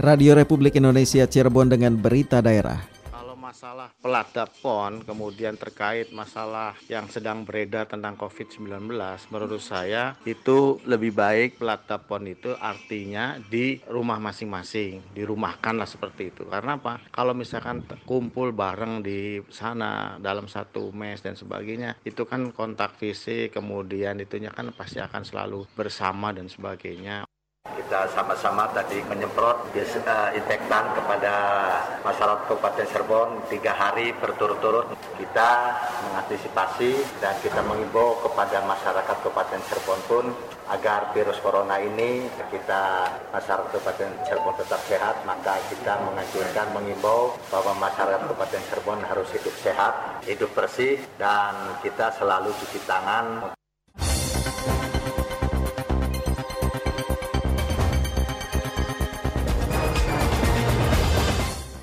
Radio Republik Indonesia Cirebon dengan berita daerah. Kalau masalah peladap PON kemudian terkait masalah yang sedang beredar tentang COVID-19 menurut saya itu lebih baik peladap PON itu artinya di rumah masing-masing dirumahkan lah seperti itu. Karena apa? Kalau misalkan kumpul bareng di sana dalam satu mes dan sebagainya itu kan kontak fisik kemudian itunya kan pasti akan selalu bersama dan sebagainya kita sama-sama tadi menyemprot disinfektan kepada masyarakat Kabupaten Cirebon tiga hari berturut-turut. Kita mengantisipasi dan kita mengimbau kepada masyarakat Kabupaten Cirebon pun agar virus corona ini kita masyarakat Kabupaten Cirebon tetap sehat, maka kita menganjurkan mengimbau bahwa masyarakat Kabupaten Cirebon harus hidup sehat, hidup bersih, dan kita selalu cuci tangan.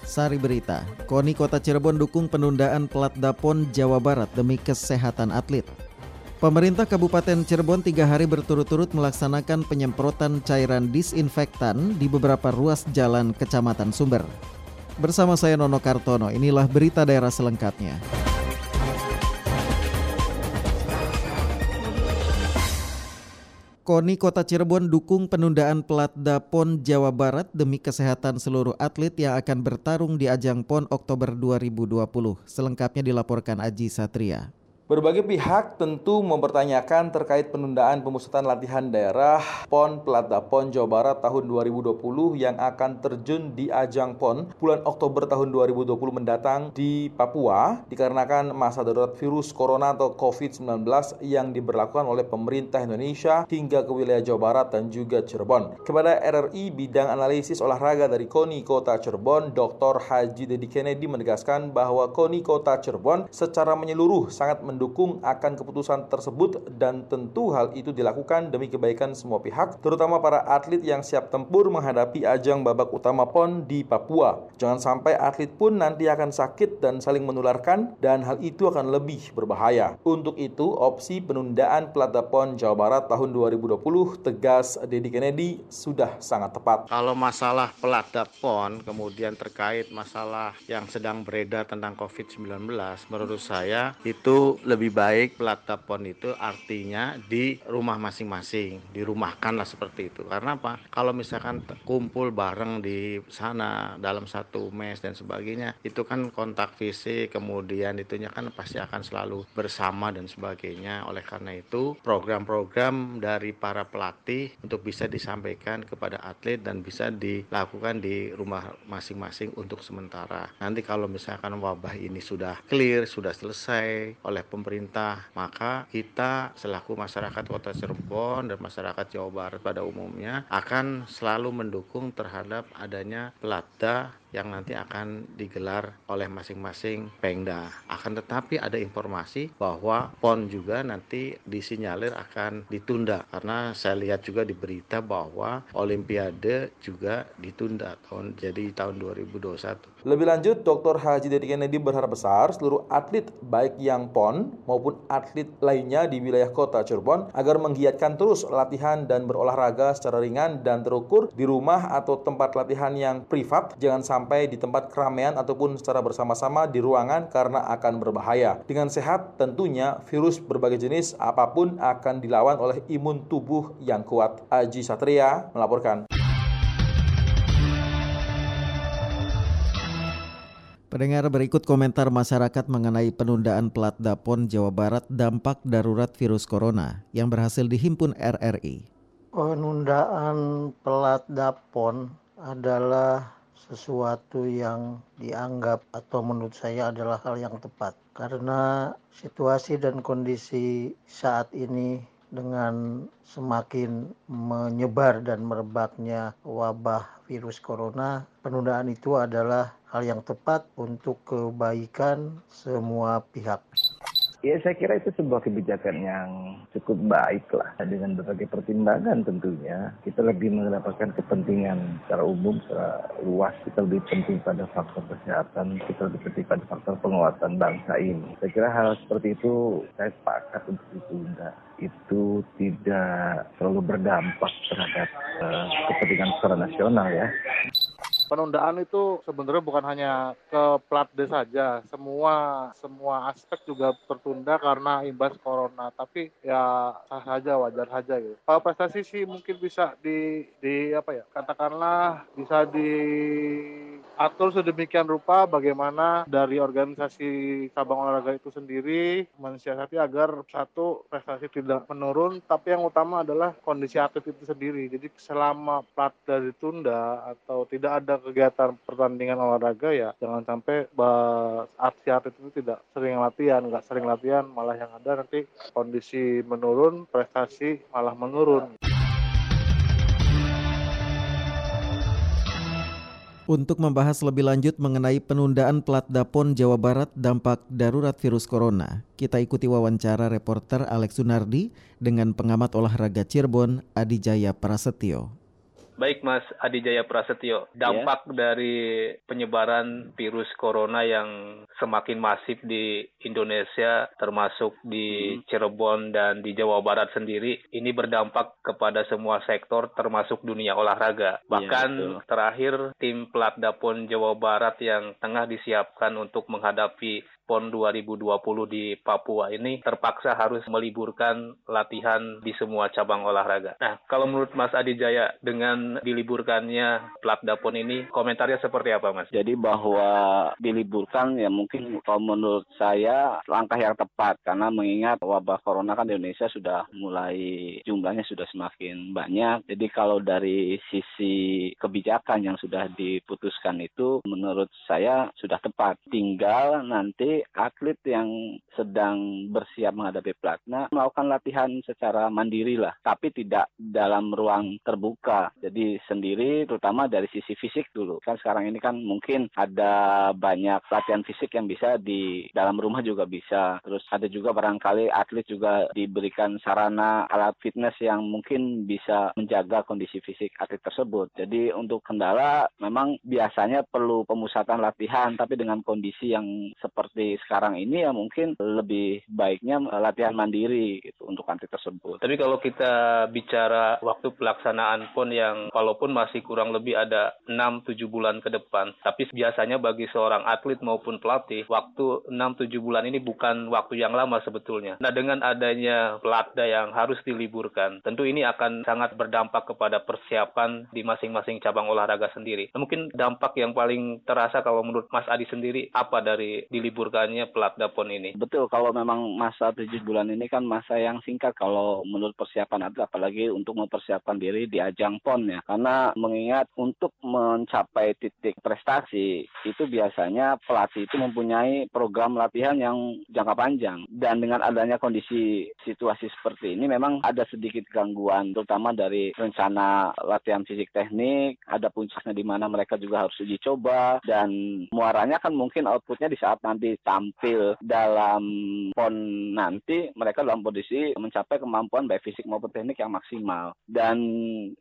Sari Berita, KONI Kota Cirebon dukung penundaan pelat Dapon Jawa Barat demi kesehatan atlet. Pemerintah Kabupaten Cirebon tiga hari berturut-turut melaksanakan penyemprotan cairan disinfektan di beberapa ruas jalan Kecamatan Sumber. Bersama saya Nono Kartono, inilah berita daerah selengkapnya. KONI Kota Cirebon dukung penundaan Pelatda PON Jawa Barat demi kesehatan seluruh atlet yang akan bertarung di ajang PON Oktober 2020. Selengkapnya dilaporkan Aji Satria. Berbagai pihak tentu mempertanyakan terkait penundaan pemusatan latihan daerah PON Pelata PON Jawa Barat tahun 2020 yang akan terjun di ajang PON bulan Oktober tahun 2020 mendatang di Papua dikarenakan masa darurat virus corona atau COVID-19 yang diberlakukan oleh pemerintah Indonesia hingga ke wilayah Jawa Barat dan juga Cirebon. Kepada RRI Bidang Analisis Olahraga dari KONI Kota Cirebon, Dr. Haji Dedi Kennedy menegaskan bahwa KONI Kota Cirebon secara menyeluruh sangat mendukung akan keputusan tersebut dan tentu hal itu dilakukan demi kebaikan semua pihak, terutama para atlet yang siap tempur menghadapi ajang babak utama PON di Papua. Jangan sampai atlet pun nanti akan sakit dan saling menularkan dan hal itu akan lebih berbahaya. Untuk itu, opsi penundaan Pelata PON Jawa Barat tahun 2020 tegas Dedi Kennedy sudah sangat tepat. Kalau masalah Pelata PON kemudian terkait masalah yang sedang beredar tentang COVID-19 menurut saya itu lebih baik pelatih pon itu artinya di rumah masing-masing, dirumahkan lah seperti itu. Karena apa? Kalau misalkan kumpul bareng di sana dalam satu mes dan sebagainya, itu kan kontak fisik, kemudian itunya kan pasti akan selalu bersama dan sebagainya. Oleh karena itu, program-program dari para pelatih untuk bisa disampaikan kepada atlet dan bisa dilakukan di rumah masing-masing untuk sementara. Nanti kalau misalkan wabah ini sudah clear, sudah selesai oleh pemerintah, maka kita selaku masyarakat Kota Cirebon dan masyarakat Jawa Barat pada umumnya akan selalu mendukung terhadap adanya pelada yang nanti akan digelar oleh masing-masing Pengda. Akan tetapi ada informasi bahwa PON juga nanti disinyalir akan ditunda karena saya lihat juga di berita bahwa Olimpiade juga ditunda tahun jadi tahun 2021. Lebih lanjut, Dr. Haji Dedi Kennedy berharap besar seluruh atlet baik yang PON maupun atlet lainnya di wilayah kota Cirebon agar menggiatkan terus latihan dan berolahraga secara ringan dan terukur di rumah atau tempat latihan yang privat. Jangan sampai di tempat keramaian ataupun secara bersama-sama di ruangan karena akan berbahaya. Dengan sehat, tentunya virus berbagai jenis apa pun akan dilawan oleh imun tubuh yang kuat. Aji Satria melaporkan. Pendengar berikut komentar masyarakat mengenai penundaan plat Dapon Jawa Barat dampak darurat virus corona yang berhasil dihimpun RRI. Penundaan pelat Dapon adalah sesuatu yang dianggap atau menurut saya adalah hal yang tepat karena situasi dan kondisi saat ini dengan semakin menyebar dan merebaknya wabah virus corona, penundaan itu adalah hal yang tepat untuk kebaikan semua pihak. Ya saya kira itu sebuah kebijakan yang cukup baik lah dengan berbagai pertimbangan tentunya kita lebih mendapatkan kepentingan secara umum secara luas kita lebih penting pada faktor kesehatan kita lebih penting pada faktor penguatan bangsa ini saya kira hal seperti itu saya sepakat untuk ditunda itu tidak terlalu berdampak terhadap uh, kepentingan secara nasional ya. Penundaan itu sebenarnya bukan hanya ke plat D saja, semua semua aspek juga tertunda karena imbas corona. Tapi ya sah saja, wajar saja gitu. Kalau prestasi sih mungkin bisa di di apa ya? Katakanlah bisa diatur sedemikian rupa bagaimana dari organisasi cabang olahraga itu sendiri mensiasati agar satu prestasi tidak menurun, tapi yang utama adalah kondisi atlet itu sendiri. Jadi selama plat dari tunda atau tidak ada kegiatan pertandingan olahraga ya jangan sampai si atlet itu tidak sering latihan, nggak sering latihan malah yang ada nanti kondisi menurun, prestasi malah menurun. Untuk membahas lebih lanjut mengenai penundaan plat Dapon Jawa Barat dampak darurat virus corona, kita ikuti wawancara reporter Alex Sunardi dengan pengamat olahraga Cirebon Adi Jaya Prasetyo. Baik Mas Adi Jaya Prasetyo, dampak yeah. dari penyebaran virus corona yang semakin masif di Indonesia termasuk di hmm. Cirebon dan di Jawa Barat sendiri ini berdampak kepada semua sektor termasuk dunia olahraga. Iya, Bahkan yeah, terakhir tim pelat Dapon Jawa Barat yang tengah disiapkan untuk menghadapi PON 2020 di Papua ini terpaksa harus meliburkan latihan di semua cabang olahraga. Nah, kalau menurut Mas Adi Jaya dengan diliburkannya Platda PON ini komentarnya seperti apa Mas? Jadi bahwa diliburkan ya mungkin kalau menurut saya langkah yang tepat karena mengingat wabah corona kan di Indonesia sudah mulai jumlahnya sudah semakin banyak. Jadi kalau dari sisi kebijakan yang sudah diputuskan itu menurut saya sudah tepat. Tinggal nanti atlet yang sedang bersiap menghadapi platna melakukan latihan secara mandiri lah, tapi tidak dalam ruang terbuka. Jadi sendiri terutama dari sisi fisik dulu. Kan sekarang ini kan mungkin ada banyak latihan fisik yang bisa di dalam rumah juga bisa. Terus ada juga barangkali atlet juga diberikan sarana alat fitness yang mungkin bisa menjaga kondisi fisik atlet tersebut. Jadi untuk kendala memang biasanya perlu pemusatan latihan tapi dengan kondisi yang seperti sekarang ini ya mungkin lebih baiknya latihan mandiri gitu untuk anti tersebut. Tapi kalau kita bicara waktu pelaksanaan pun yang walaupun masih kurang lebih ada 6-7 bulan ke depan, tapi biasanya bagi seorang atlet maupun pelatih, waktu 6-7 bulan ini bukan waktu yang lama sebetulnya. Nah dengan adanya pelatda yang harus diliburkan, tentu ini akan sangat berdampak kepada persiapan di masing-masing cabang olahraga sendiri. Nah, mungkin dampak yang paling terasa kalau menurut Mas Adi sendiri apa dari diliburkan dibukanya pelat dapon ini. Betul, kalau memang masa tujuh bulan ini kan masa yang singkat kalau menurut persiapan atlet, apalagi untuk mempersiapkan diri di ajang PON ya. Karena mengingat untuk mencapai titik prestasi itu biasanya pelatih itu mempunyai program latihan yang jangka panjang. Dan dengan adanya kondisi situasi seperti ini memang ada sedikit gangguan terutama dari rencana latihan fisik teknik, ada puncaknya di mana mereka juga harus uji coba dan muaranya kan mungkin outputnya di saat nanti tampil dalam pon nanti mereka dalam kondisi mencapai kemampuan baik fisik maupun teknik yang maksimal. Dan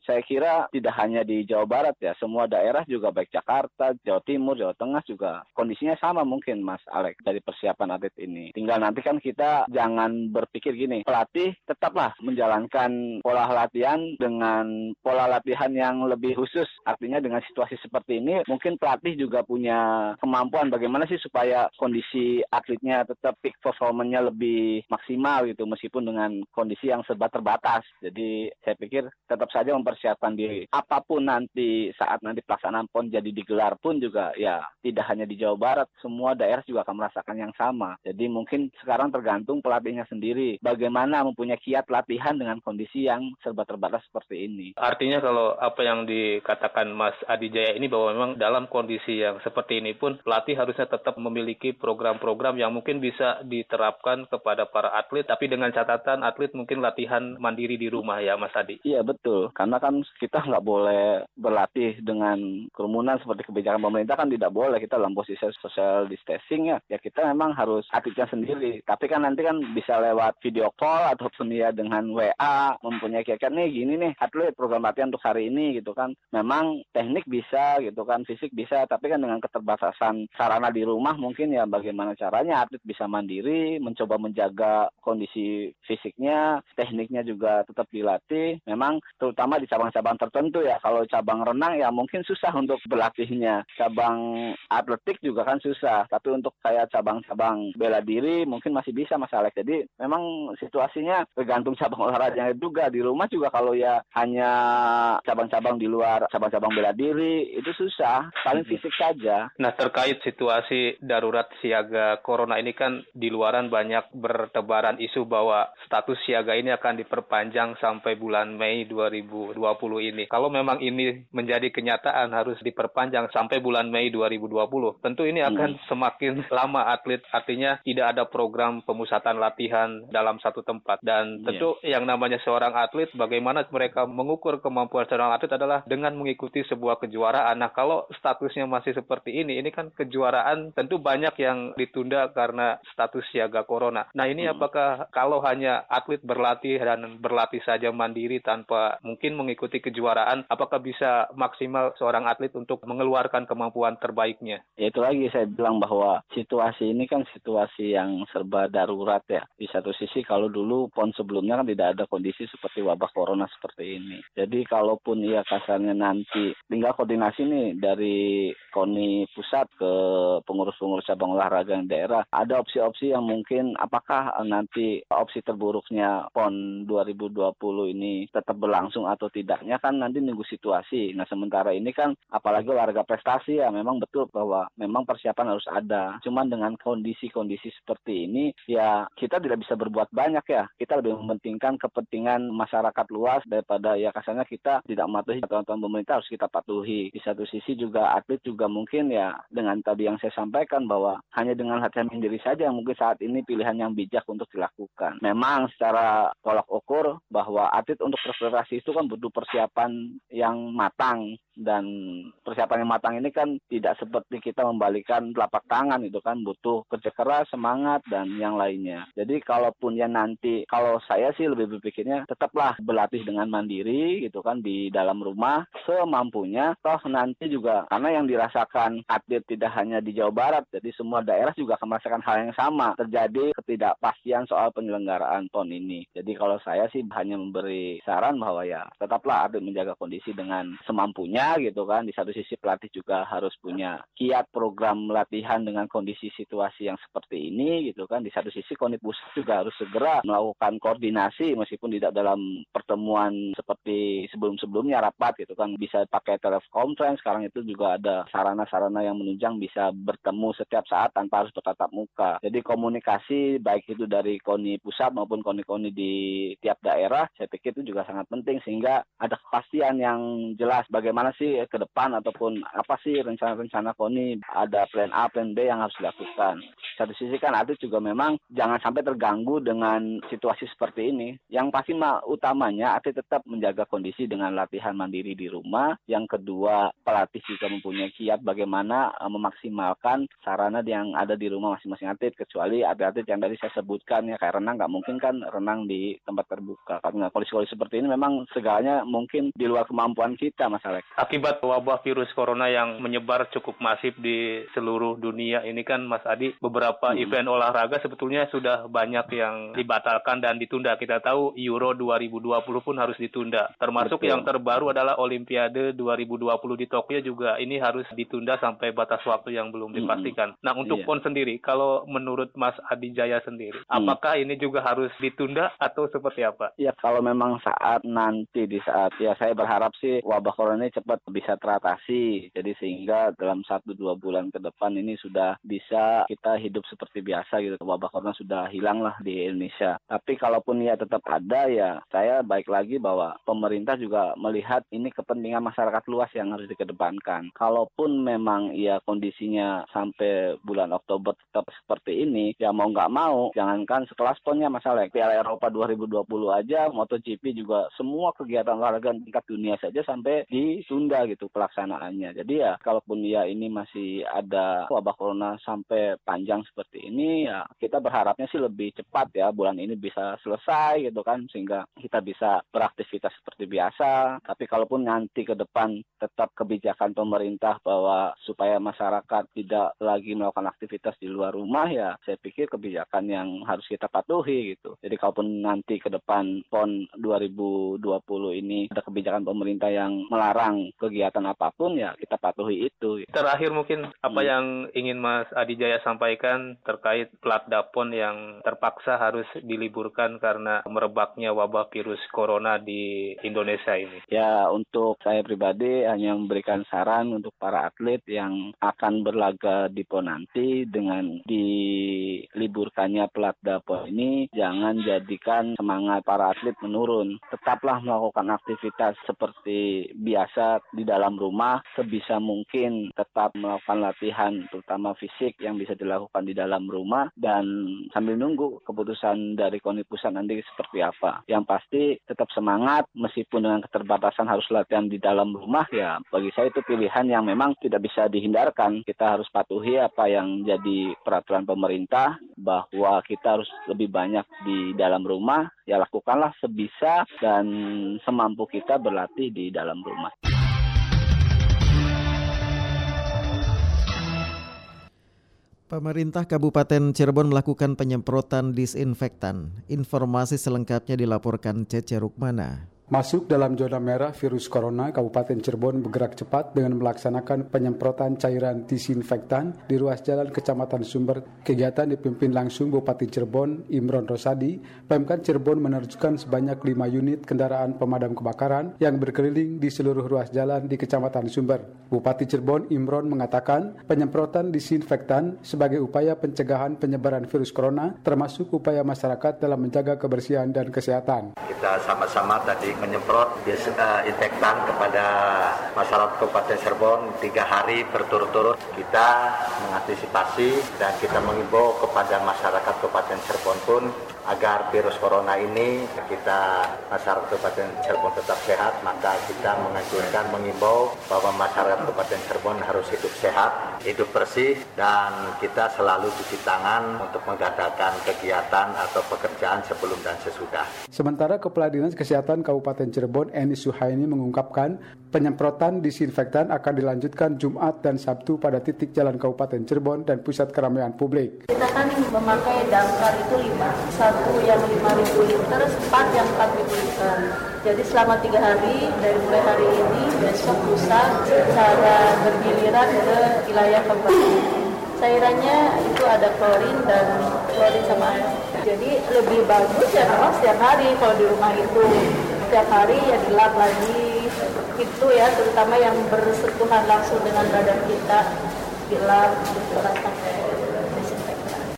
saya kira tidak hanya di Jawa Barat ya, semua daerah juga baik Jakarta, Jawa Timur, Jawa Tengah juga kondisinya sama mungkin Mas Alek dari persiapan atlet ini. Tinggal nanti kan kita jangan berpikir gini, pelatih tetaplah menjalankan pola latihan dengan pola latihan yang lebih khusus. Artinya dengan situasi seperti ini mungkin pelatih juga punya kemampuan bagaimana sih supaya kondisi kondisi atletnya tetap peak performanya lebih maksimal gitu meskipun dengan kondisi yang serba terbatas. Jadi saya pikir tetap saja mempersiapkan diri. Apa pun nanti saat nanti pelaksanaan PON jadi digelar pun juga ya tidak hanya di Jawa Barat, semua daerah juga akan merasakan yang sama. Jadi mungkin sekarang tergantung pelatihnya sendiri bagaimana mempunyai kiat latihan dengan kondisi yang serba terbatas seperti ini. Artinya kalau apa yang dikatakan Mas Adi Jaya ini bahwa memang dalam kondisi yang seperti ini pun pelatih harusnya tetap memiliki program program-program yang mungkin bisa diterapkan kepada para atlet, tapi dengan catatan atlet mungkin latihan mandiri di rumah ya Mas Adi. Iya betul, karena kan kita nggak boleh berlatih dengan kerumunan seperti kebijakan pemerintah kan tidak boleh kita dalam posisi social distancing ya. Ya kita memang harus atletnya sendiri, tapi kan nanti kan bisa lewat video call ataupun ya dengan WA mempunyai kiat nih gini nih atlet program latihan untuk hari ini gitu kan. Memang teknik bisa gitu kan, fisik bisa, tapi kan dengan keterbatasan sarana di rumah mungkin ya bagaimana bagaimana caranya atlet bisa mandiri, mencoba menjaga kondisi fisik fisiknya, tekniknya juga tetap dilatih. Memang terutama di cabang-cabang tertentu ya. Kalau cabang renang ya mungkin susah untuk berlatihnya. Cabang atletik juga kan susah. Tapi untuk kayak cabang-cabang bela diri mungkin masih bisa Mas Alex. Jadi memang situasinya tergantung cabang olahraganya juga. Di rumah juga kalau ya hanya cabang-cabang di luar cabang-cabang bela diri itu susah. Paling fisik saja. Nah terkait situasi darurat siaga corona ini kan di luaran banyak bertebaran isu bahwa status siaga ini akan diperpanjang sampai bulan Mei 2020 ini. Kalau memang ini menjadi kenyataan harus diperpanjang sampai bulan Mei 2020, tentu ini akan hmm. semakin lama atlet artinya tidak ada program pemusatan latihan dalam satu tempat dan iya. tentu yeah. yang namanya seorang atlet bagaimana mereka mengukur kemampuan seorang atlet adalah dengan mengikuti sebuah kejuaraan. Nah, kalau statusnya masih seperti ini, ini kan kejuaraan tentu banyak yang ditunda karena status siaga corona. Nah ini hmm. apakah kalau hanya atlet berlatih dan berlatih saja mandiri tanpa mungkin mengikuti kejuaraan, apakah bisa maksimal seorang atlet untuk mengeluarkan kemampuan terbaiknya? Ya itu lagi saya bilang bahwa situasi ini kan situasi yang serba darurat ya. Di satu sisi kalau dulu PON sebelumnya kan tidak ada kondisi seperti wabah corona seperti ini. Jadi kalaupun ya kasarnya nanti tinggal koordinasi nih dari KONI pusat ke pengurus-pengurus cabang olahraga yang daerah ada opsi-opsi yang mungkin apakah nanti opsi terburuknya PON 2020 ini tetap berlangsung atau tidaknya kan nanti nunggu situasi. Nah sementara ini kan apalagi olahraga prestasi ya memang betul bahwa memang persiapan harus ada. Cuman dengan kondisi-kondisi seperti ini ya kita tidak bisa berbuat banyak ya. Kita lebih mementingkan kepentingan masyarakat luas daripada ya kasarnya kita tidak mematuhi aturan pemerintah harus kita patuhi. Di satu sisi juga atlet juga mungkin ya dengan tadi yang saya sampaikan bahwa hanya dengan latihan sendiri saja yang mungkin saat ini pilihan yang bijak untuk dilakukan. Memang secara tolak ukur bahwa atlet untuk berprestasi itu kan butuh persiapan yang matang dan persiapan yang matang ini kan tidak seperti kita membalikan telapak tangan itu kan butuh kerja keras, semangat dan yang lainnya. Jadi kalaupun ya nanti kalau saya sih lebih berpikirnya tetaplah berlatih dengan mandiri gitu kan di dalam rumah semampunya toh nanti juga karena yang dirasakan atlet tidak hanya di Jawa Barat jadi semua daerah juga akan merasakan hal yang sama terjadi ketidakpastian soal penyelenggaraan PON ini. Jadi kalau saya sih hanya memberi saran bahwa ya tetaplah atlet menjaga kondisi dengan semampunya gitu kan. Di satu sisi pelatih juga harus punya kiat program latihan dengan kondisi situasi yang seperti ini gitu kan. Di satu sisi KONI pusat juga harus segera melakukan koordinasi meskipun tidak dalam pertemuan seperti sebelum-sebelumnya rapat gitu kan. Bisa pakai telekonferensi sekarang itu juga ada sarana-sarana yang menunjang bisa bertemu setiap saat tanpa harus bertatap muka. Jadi komunikasi baik itu dari KONI pusat maupun KONI-KONI di tiap daerah saya pikir itu juga sangat penting sehingga ada kepastian yang jelas bagaimana sih ke depan ataupun apa sih rencana-rencana KONI ada plan A, plan B yang harus dilakukan. Satu sisi kan atlet juga memang jangan sampai terganggu dengan situasi seperti ini. Yang pasti mah utamanya atlet tetap menjaga kondisi dengan latihan mandiri di rumah. Yang kedua pelatih juga mempunyai kiat bagaimana uh, memaksimalkan sarana yang ada di rumah masing-masing atlet kecuali atlet-atlet yang tadi saya sebutkan ya kayak renang nggak mungkin kan renang di tempat terbuka karena kondisi-kondisi seperti ini memang segalanya mungkin di luar kemampuan kita Mas Alex akibat wabah virus corona yang menyebar cukup masif di seluruh dunia ini kan Mas Adi beberapa hmm. event olahraga sebetulnya sudah banyak yang dibatalkan dan ditunda. Kita tahu Euro 2020 pun harus ditunda. Termasuk Betul. yang terbaru adalah Olimpiade 2020 di Tokyo juga ini harus ditunda sampai batas waktu yang belum dipastikan. Hmm. Nah, untuk yeah. PON sendiri kalau menurut Mas Adi Jaya sendiri, hmm. apakah ini juga harus ditunda atau seperti apa? Ya, kalau memang saat nanti di saat ya saya berharap sih wabah corona ini cepat cepat bisa teratasi. Jadi sehingga dalam satu dua bulan ke depan ini sudah bisa kita hidup seperti biasa gitu. Wabah corona sudah hilang lah di Indonesia. Tapi kalaupun ya tetap ada ya saya baik lagi bahwa pemerintah juga melihat ini kepentingan masyarakat luas yang harus dikedepankan. Kalaupun memang ya kondisinya sampai bulan Oktober tetap seperti ini, ya mau nggak mau, jangankan sekelas ponnya masalah Piala Eropa 2020 aja, MotoGP juga semua kegiatan olahraga tingkat dunia saja sampai di ditunda gitu pelaksanaannya. Jadi ya kalaupun ya ini masih ada wabah corona sampai panjang seperti ini ya kita berharapnya sih lebih cepat ya bulan ini bisa selesai gitu kan sehingga kita bisa beraktivitas seperti biasa. Tapi kalaupun nanti ke depan tetap kebijakan pemerintah bahwa supaya masyarakat tidak lagi melakukan aktivitas di luar rumah ya saya pikir kebijakan yang harus kita patuhi gitu. Jadi kalaupun nanti ke depan PON 2020 ini ada kebijakan pemerintah yang melarang kegiatan apa pun ya kita patuhi itu. Terakhir mungkin apa hmm. yang ingin Mas Adi Jaya sampaikan terkait plat dapon yang terpaksa harus diliburkan karena merebaknya wabah virus corona di Indonesia ini. Ya untuk saya pribadi hanya memberikan saran untuk para atlet yang akan berlaga di PON nanti dengan diliburkannya plat dapon ini jangan jadikan semangat para atlet menurun. Tetaplah melakukan aktivitas seperti biasa di dalam rumah sebisa mungkin tetap melakukan latihan terutama fisik yang bisa dilakukan di dalam rumah dan sambil nunggu keputusan dari KONI pusat nanti seperti apa. Yang pasti tetap semangat meskipun dengan keterbatasan harus latihan di dalam rumah ya bagi saya itu pilihan yang memang tidak bisa dihindarkan. Kita harus patuhi apa yang jadi peraturan pemerintah bahwa kita harus lebih banyak di dalam rumah ya lakukanlah sebisa dan semampu kita berlatih di dalam rumah. Pemerintah Kabupaten Cirebon melakukan penyemprotan disinfektan. Informasi selengkapnya dilaporkan Cece Rukmana. Masuk dalam zona merah virus corona, Kabupaten Cirebon bergerak cepat dengan melaksanakan penyemprotan cairan disinfektan di ruas jalan Kecamatan Sumber. Kegiatan dipimpin langsung Bupati Cirebon, Imron Rosadi. Pemkot Cirebon menerjunkan sebanyak 5 unit kendaraan pemadam kebakaran yang berkeliling di seluruh ruas jalan di Kecamatan Sumber. Bupati Cirebon, Imron mengatakan penyemprotan disinfektan sebagai upaya pencegahan penyebaran virus corona, termasuk upaya masyarakat dalam menjaga kebersihan dan kesehatan. Kita sama-sama tadi menyemprot disinfektan kepada masyarakat Kabupaten Cirebon tiga hari berturut-turut. Kita mengantisipasi dan kita mengimbau kepada masyarakat Kabupaten Cirebon pun agar virus corona ini kita masyarakat Kabupaten Cirebon tetap sehat, maka kita menganjurkan mengimbau bahwa masyarakat Kabupaten Cirebon harus hidup sehat, hidup bersih, dan kita selalu cuci tangan untuk mengadakan kegiatan atau pekerjaan sebelum dan sesudah. Sementara Kepala Dinas Kesehatan Kabupaten Cirebon, Eni Suhaini mengungkapkan penyemprotan disinfektan akan dilanjutkan Jumat dan Sabtu pada titik jalan Kabupaten Cirebon dan pusat keramaian publik. Kita kan memakai damkar itu lima, satu yang 5.000 liter, empat yang 4.000 liter. Jadi selama tiga hari dari mulai hari ini besok lusa secara bergiliran ke wilayah kabupaten. Cairannya itu ada klorin dan klorin sama air. Jadi lebih bagus ya memang setiap hari kalau di rumah itu setiap hari ya dilap lagi itu ya terutama yang bersentuhan langsung dengan badan kita dilap terus pakai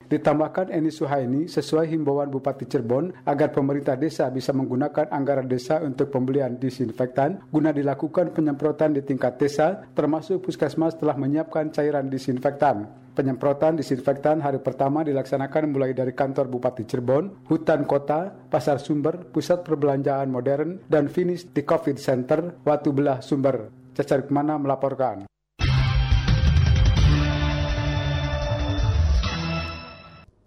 Ditambahkan Eni Suhaini sesuai himbauan Bupati Cirebon agar pemerintah desa bisa menggunakan anggaran desa untuk pembelian disinfektan guna dilakukan penyemprotan di tingkat desa termasuk puskesmas telah menyiapkan cairan disinfektan. Penyemprotan disinfektan hari pertama dilaksanakan mulai dari kantor Bupati Cirebon, hutan kota, pasar sumber, pusat perbelanjaan modern, dan finish di COVID Center, Watu Belah Sumber. Cacar Ke mana melaporkan.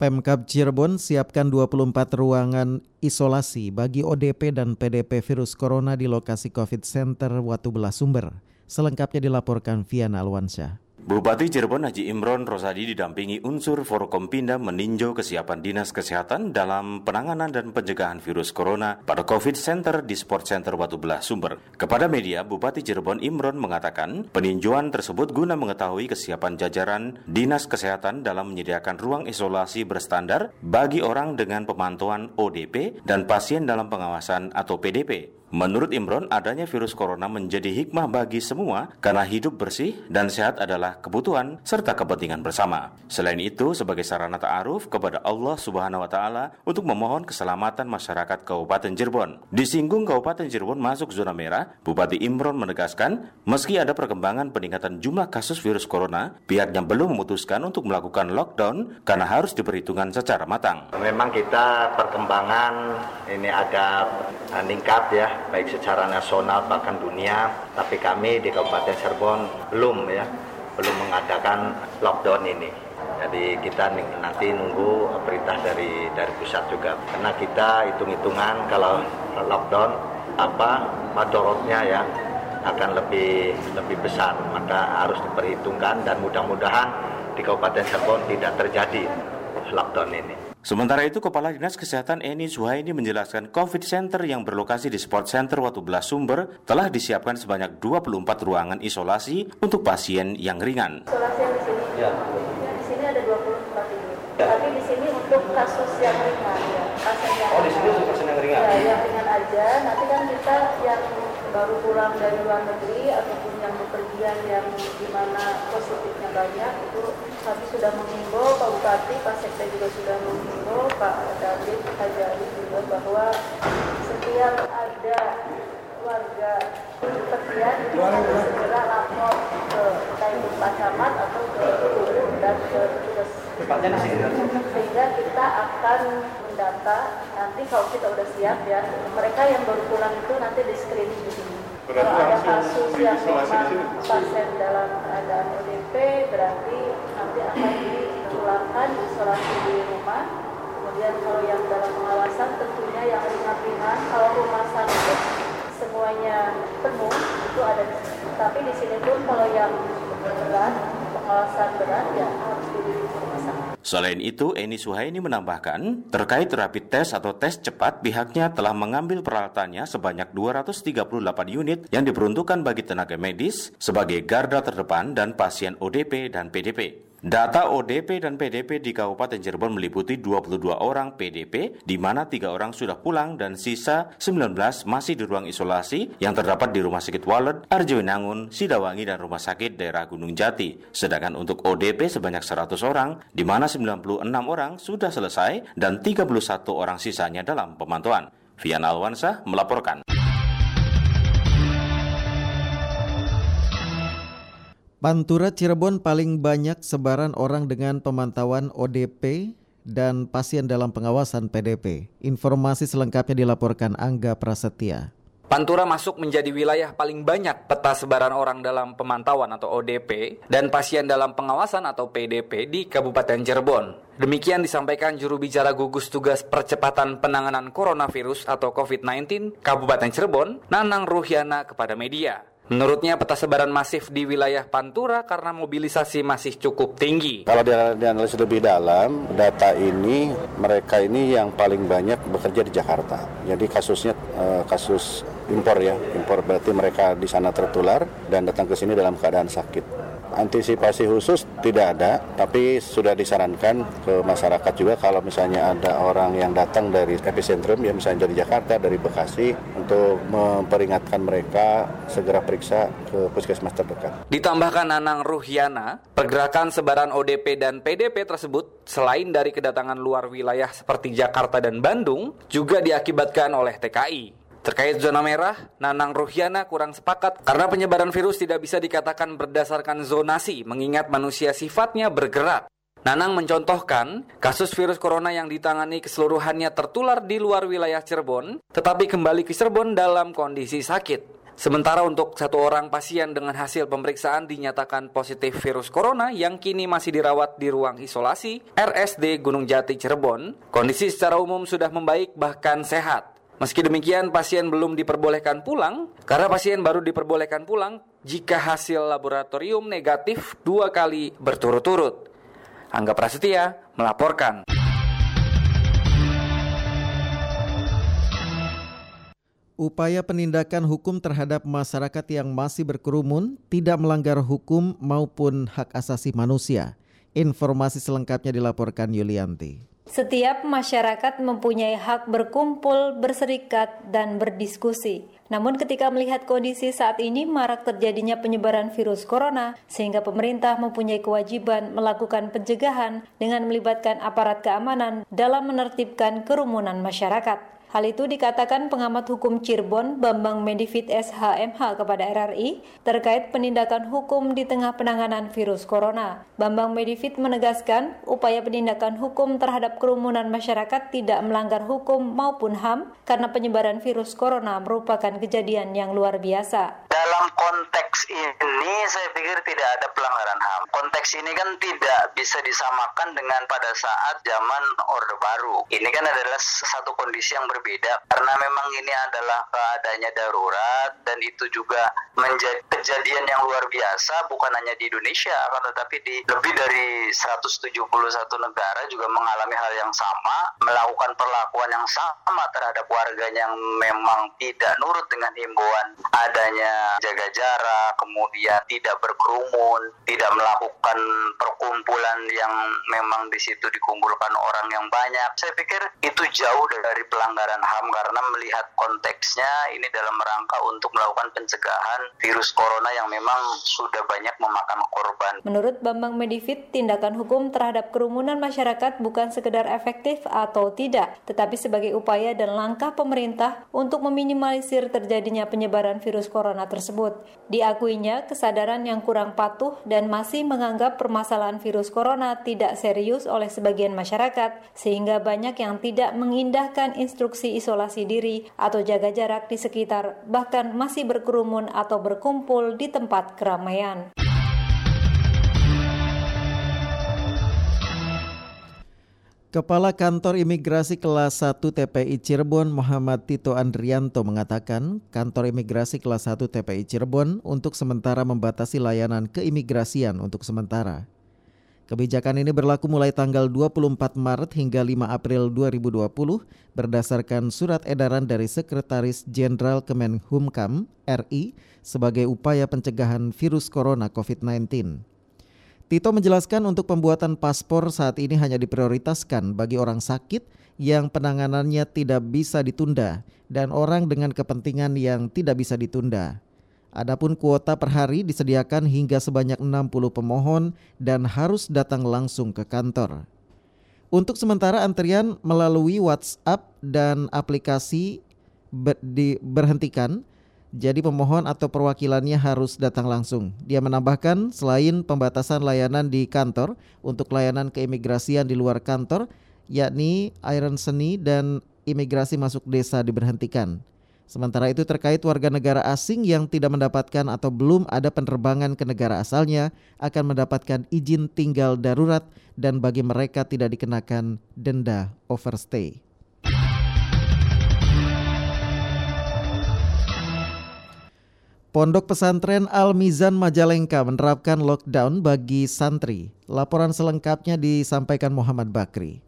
Pemkab Cirebon siapkan 24 ruangan isolasi bagi ODP dan PDP virus corona di lokasi COVID Center Watu Belah Sumber. Selengkapnya dilaporkan Viana Alwansyah. Bupati Cirebon Haji Imron Rosadi didampingi unsur Forkompinda meninjau kesiapan Dinas Kesehatan dalam penanganan dan pencegahan virus corona pada COVID Center di Sport Center Watu Belah Sumber. Kepada media, Bupati Cirebon Imron mengatakan peninjauan tersebut guna mengetahui kesiapan jajaran Dinas Kesehatan dalam menyediakan ruang isolasi berstandar bagi orang dengan pemantauan ODP dan pasien dalam pengawasan atau PDP. Menurut Imron, adanya virus corona menjadi hikmah bagi semua karena hidup bersih dan sehat adalah kebutuhan serta kepentingan bersama. Selain itu, sebagai sarana ta'aruf kepada Allah Subhanahu wa taala untuk memohon keselamatan masyarakat Kabupaten Cirebon. Disinggung Kabupaten Cirebon masuk zona merah, Bupati Imron menegaskan, meski ada perkembangan peningkatan jumlah kasus virus corona, pihaknya belum memutuskan untuk melakukan lockdown karena harus diperhitungkan secara matang. Memang kita perkembangan ini agak meningkat ya baik secara nasional bahkan dunia. Tapi kami di Kabupaten Cirebon belum ya, belum mengadakan lockdown ini. Jadi kita nanti nunggu perintah dari dari pusat juga. Karena kita hitung-hitungan kalau lockdown apa madorotnya ya akan lebih lebih besar maka harus diperhitungkan dan mudah-mudahan di Kabupaten Cirebon tidak terjadi lockdown ini. Sementara itu, Kepala Dinas Kesehatan Eni Suhaini menjelaskan COVID Center yang berlokasi di Sport Center Watu Belas Sumber telah disiapkan sebanyak 24 ruangan isolasi untuk pasien yang ringan. Isolasi yang di sini, ya. di sini ada 24 ini. Ya. Tapi di sini untuk kasus yang ringan, ya. Pasien yang oh, di sini untuk pasien yang ringan? Ya, yang ringan aja. Nanti kan kita yang baru pulang dari luar negeri ataupun yang bepergian yang di mana positifnya banyak itu kami sudah mengimbau Pak Bupati, Pak Sekda juga sudah mengimbau Pak David, Pak Jari juga bahwa setiap ada warga bepergian itu harus segera lapor ke Pak Camat atau ke guru dan ke petugas sehingga kita akan mendata nanti kalau kita udah siap ya. Mereka yang baru pulang itu nanti di screening di sini. Kalau ada kasus yang memang pasien dalam keadaan ODP berarti akan dipulangkan isolasi di rumah. Kemudian kalau yang dalam pengawasan tentunya yang ringan-ringan kalau rumah sakit semuanya penuh itu ada. Tapi di sini pun kalau yang berat pengawasan berat ya harus di rumah sakit. Selain itu, Eni Suhaini menambahkan, terkait rapid test atau tes cepat, pihaknya telah mengambil peralatannya sebanyak 238 unit yang diperuntukkan bagi tenaga medis sebagai garda terdepan dan pasien ODP dan PDP. Data ODP dan PDP di Kabupaten Cirebon meliputi 22 orang PDP, di mana tiga orang sudah pulang dan sisa 19 masih di ruang isolasi yang terdapat di Rumah Sakit Walet, Arjawinangun, Sidawangi, dan Rumah Sakit Daerah Gunung Jati. Sedangkan untuk ODP sebanyak 100 orang, di mana 96 orang sudah selesai dan 31 orang sisanya dalam pemantauan. Vian Alwansa melaporkan. Pantura Cirebon paling banyak sebaran orang dengan pemantauan ODP dan pasien dalam pengawasan PDP. Informasi selengkapnya dilaporkan Angga Prasetya. Pantura masuk menjadi wilayah paling banyak peta sebaran orang dalam pemantauan atau ODP dan pasien dalam pengawasan atau PDP di Kabupaten Cirebon. Demikian disampaikan juru bicara gugus tugas percepatan penanganan coronavirus atau COVID-19 Kabupaten Cirebon, Nanang Ruhiana kepada media. Menurutnya peta sebaran masif di wilayah Pantura karena mobilisasi masih cukup tinggi. Kalau dianalisis lebih dalam, data ini mereka ini yang paling banyak bekerja di Jakarta. Jadi kasusnya eh, kasus impor ya, impor berarti mereka di sana tertular dan datang ke sini dalam keadaan sakit. Antisipasi khusus tidak ada, tapi sudah disarankan ke masyarakat juga kalau misalnya ada orang yang datang dari epicentrum, ya misalnya dari Jakarta, dari Bekasi, untuk memperingatkan mereka segera periksa ke puskesmas terdekat. Ditambahkan Nanang Ruhiana, pergerakan sebaran ODP dan PDP tersebut selain dari kedatangan luar wilayah seperti Jakarta dan Bandung, juga diakibatkan oleh TKI. Terkait zona merah, Nanang Ruhiana kurang sepakat karena penyebaran virus tidak bisa dikatakan berdasarkan zonasi mengingat manusia sifatnya bergerak. Nanang mencontohkan kasus virus corona yang ditangani keseluruhannya tertular di luar wilayah Cirebon, tetapi kembali ke Cirebon dalam kondisi sakit. Sementara untuk satu orang pasien dengan hasil pemeriksaan dinyatakan positif virus corona yang kini masih dirawat di ruang isolasi RSD Gunung Jati Cirebon, kondisi secara umum sudah membaik bahkan sehat. Meski demikian, pasien belum diperbolehkan pulang karena pasien baru diperbolehkan pulang jika hasil laboratorium negatif dua kali berturut-turut. Angga Prasetya melaporkan. Upaya penindakan hukum terhadap masyarakat yang masih berkerumun tidak melanggar hukum maupun hak asasi manusia. Informasi selengkapnya dilaporkan Yulianti. Setiap masyarakat mempunyai hak berkumpul, berserikat, dan berdiskusi. Namun ketika melihat kondisi saat ini marak terjadinya penyebaran virus corona, sehingga pemerintah mempunyai kewajiban melakukan pencegahan dengan melibatkan aparat keamanan dalam menertibkan kerumunan masyarakat. Hal itu dikatakan pengamat hukum Cirebon Bambang Medifit SHMH kepada RRI terkait penindakan hukum di tengah penanganan virus corona. Bambang Medifit menegaskan upaya penindakan hukum terhadap kerumunan masyarakat tidak melanggar hukum maupun HAM karena penyebaran virus corona merupakan kejadian yang luar biasa. Dalam konteks ini saya pikir tidak ada pelanggaran HAM. Konteks ini kan tidak bisa disamakan dengan pada saat zaman Orde Baru. Ini kan adalah satu kondisi yang berbeda karena memang ini adalah keadaannya darurat dan itu juga menjadi kejadian yang luar biasa bukan hanya di Indonesia kan tetapi di lebih dari 171 negara juga mengalami hal yang sama, melakukan perlakuan yang sama terhadap warganya yang memang tidak nurut dengan himbauan adanya jaga jarak, kemudian tidak berkerumun, tidak melakukan perkumpulan yang memang di situ dikumpulkan orang yang banyak. Saya pikir itu jauh dari pelanggaran HAM karena melihat konteksnya ini dalam rangka untuk melakukan pencegahan virus corona yang memang sudah banyak memakan korban. Menurut Bambang Medifit, tindakan hukum terhadap kerumunan masyarakat bukan sekedar efektif atau tidak, tetapi sebagai upaya dan langkah pemerintah untuk meminimalisir terjadinya penyebaran virus corona tersebut. Diakuinya, kesadaran yang kurang patuh dan masih menganggap permasalahan virus corona tidak serius oleh sebagian masyarakat, sehingga banyak yang tidak mengindahkan instruksi isolasi diri atau jaga jarak di sekitar, bahkan masih berkerumun atau berkumpul di tempat keramaian. Kepala Kantor Imigrasi Kelas 1 TPI Cirebon Muhammad Tito Andrianto mengatakan kantor imigrasi kelas 1 TPI Cirebon untuk sementara membatasi layanan keimigrasian untuk sementara. Kebijakan ini berlaku mulai tanggal 24 Maret hingga 5 April 2020 berdasarkan surat edaran dari Sekretaris Jenderal Kemenhumkam RI sebagai upaya pencegahan virus corona COVID-19. Tito menjelaskan untuk pembuatan paspor saat ini hanya diprioritaskan bagi orang sakit yang penanganannya tidak bisa ditunda dan orang dengan kepentingan yang tidak bisa ditunda. Adapun kuota per hari disediakan hingga sebanyak 60 pemohon dan harus datang langsung ke kantor. Untuk sementara antrian melalui WhatsApp dan aplikasi ber diberhentikan jadi pemohon atau perwakilannya harus datang langsung. Dia menambahkan selain pembatasan layanan di kantor untuk layanan keimigrasian di luar kantor yakni iron seni dan imigrasi masuk desa diberhentikan. Sementara itu terkait warga negara asing yang tidak mendapatkan atau belum ada penerbangan ke negara asalnya akan mendapatkan izin tinggal darurat dan bagi mereka tidak dikenakan denda overstay. Pondok Pesantren Al Mizan Majalengka menerapkan lockdown bagi santri. Laporan selengkapnya disampaikan Muhammad Bakri.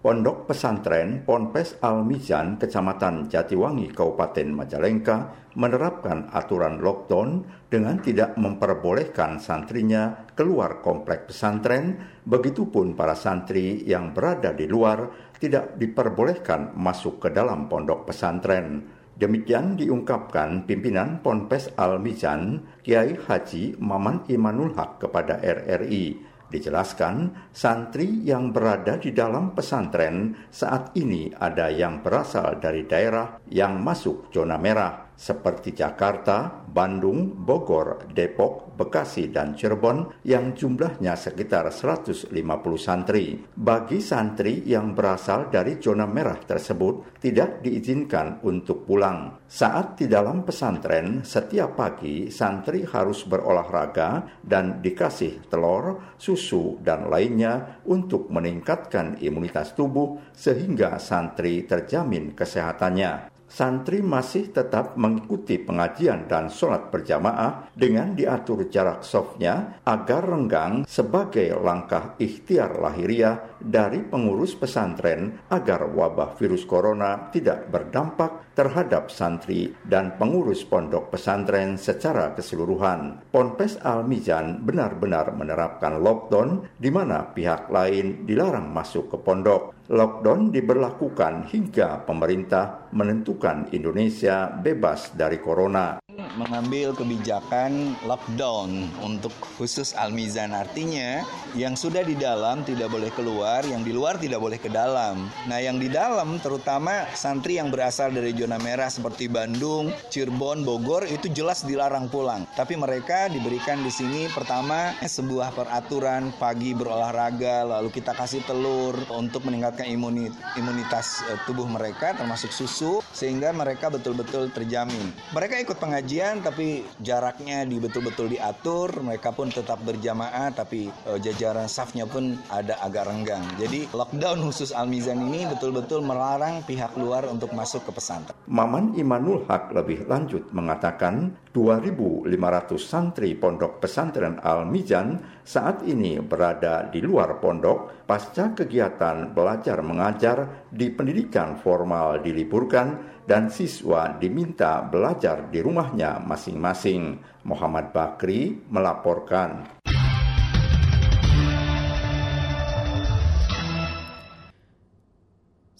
Pondok Pesantren Ponpes Al Mizan, Kecamatan Jatiwangi, Kabupaten Majalengka, menerapkan aturan lockdown dengan tidak memperbolehkan santrinya keluar komplek pesantren, begitupun para santri yang berada di luar tidak diperbolehkan masuk ke dalam pondok pesantren. Demikian diungkapkan pimpinan Ponpes Al-Mizan, Kiai Haji Maman Imanul Haq kepada RRI. Dijelaskan, santri yang berada di dalam pesantren saat ini ada yang berasal dari daerah yang masuk zona merah, seperti Jakarta, Bandung, Bogor, Depok, Bekasi, dan Cirebon yang jumlahnya sekitar 150 santri. Bagi santri yang berasal dari zona merah tersebut tidak diizinkan untuk pulang. Saat di dalam pesantren, setiap pagi santri harus berolahraga dan dikasih telur, susu, dan lainnya untuk meningkatkan imunitas tubuh sehingga santri terjamin kesehatannya santri masih tetap mengikuti pengajian dan sholat berjamaah dengan diatur jarak softnya agar renggang sebagai langkah ikhtiar lahiriah dari pengurus pesantren agar wabah virus corona tidak berdampak terhadap santri dan pengurus pondok pesantren secara keseluruhan. Ponpes Al-Mizan benar-benar menerapkan lockdown di mana pihak lain dilarang masuk ke pondok. Lockdown diberlakukan hingga pemerintah menentukan Indonesia bebas dari corona. Mengambil kebijakan lockdown untuk khusus Almizan artinya yang sudah di dalam tidak boleh keluar, yang di luar tidak boleh ke dalam. Nah, yang di dalam terutama santri yang berasal dari zona merah seperti Bandung, Cirebon, Bogor itu jelas dilarang pulang. Tapi mereka diberikan di sini pertama sebuah peraturan pagi berolahraga, lalu kita kasih telur untuk meningkatkan imunitas eh, tubuh mereka termasuk susu sehingga mereka betul-betul terjamin. Mereka ikut pengajian tapi jaraknya di betul-betul diatur, mereka pun tetap berjamaah tapi uh, jajaran safnya pun ada agak renggang. Jadi lockdown khusus Al-Mizan ini betul-betul melarang pihak luar untuk masuk ke pesantren. Maman Imanul Haq lebih lanjut mengatakan 2.500 santri pondok pesantren Al-Mizan saat ini berada di luar pondok pasca kegiatan belajar mengajar di pendidikan formal diliburkan dan siswa diminta belajar di rumahnya masing-masing. Muhammad Bakri melaporkan.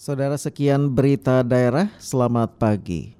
Saudara sekian berita daerah, selamat pagi.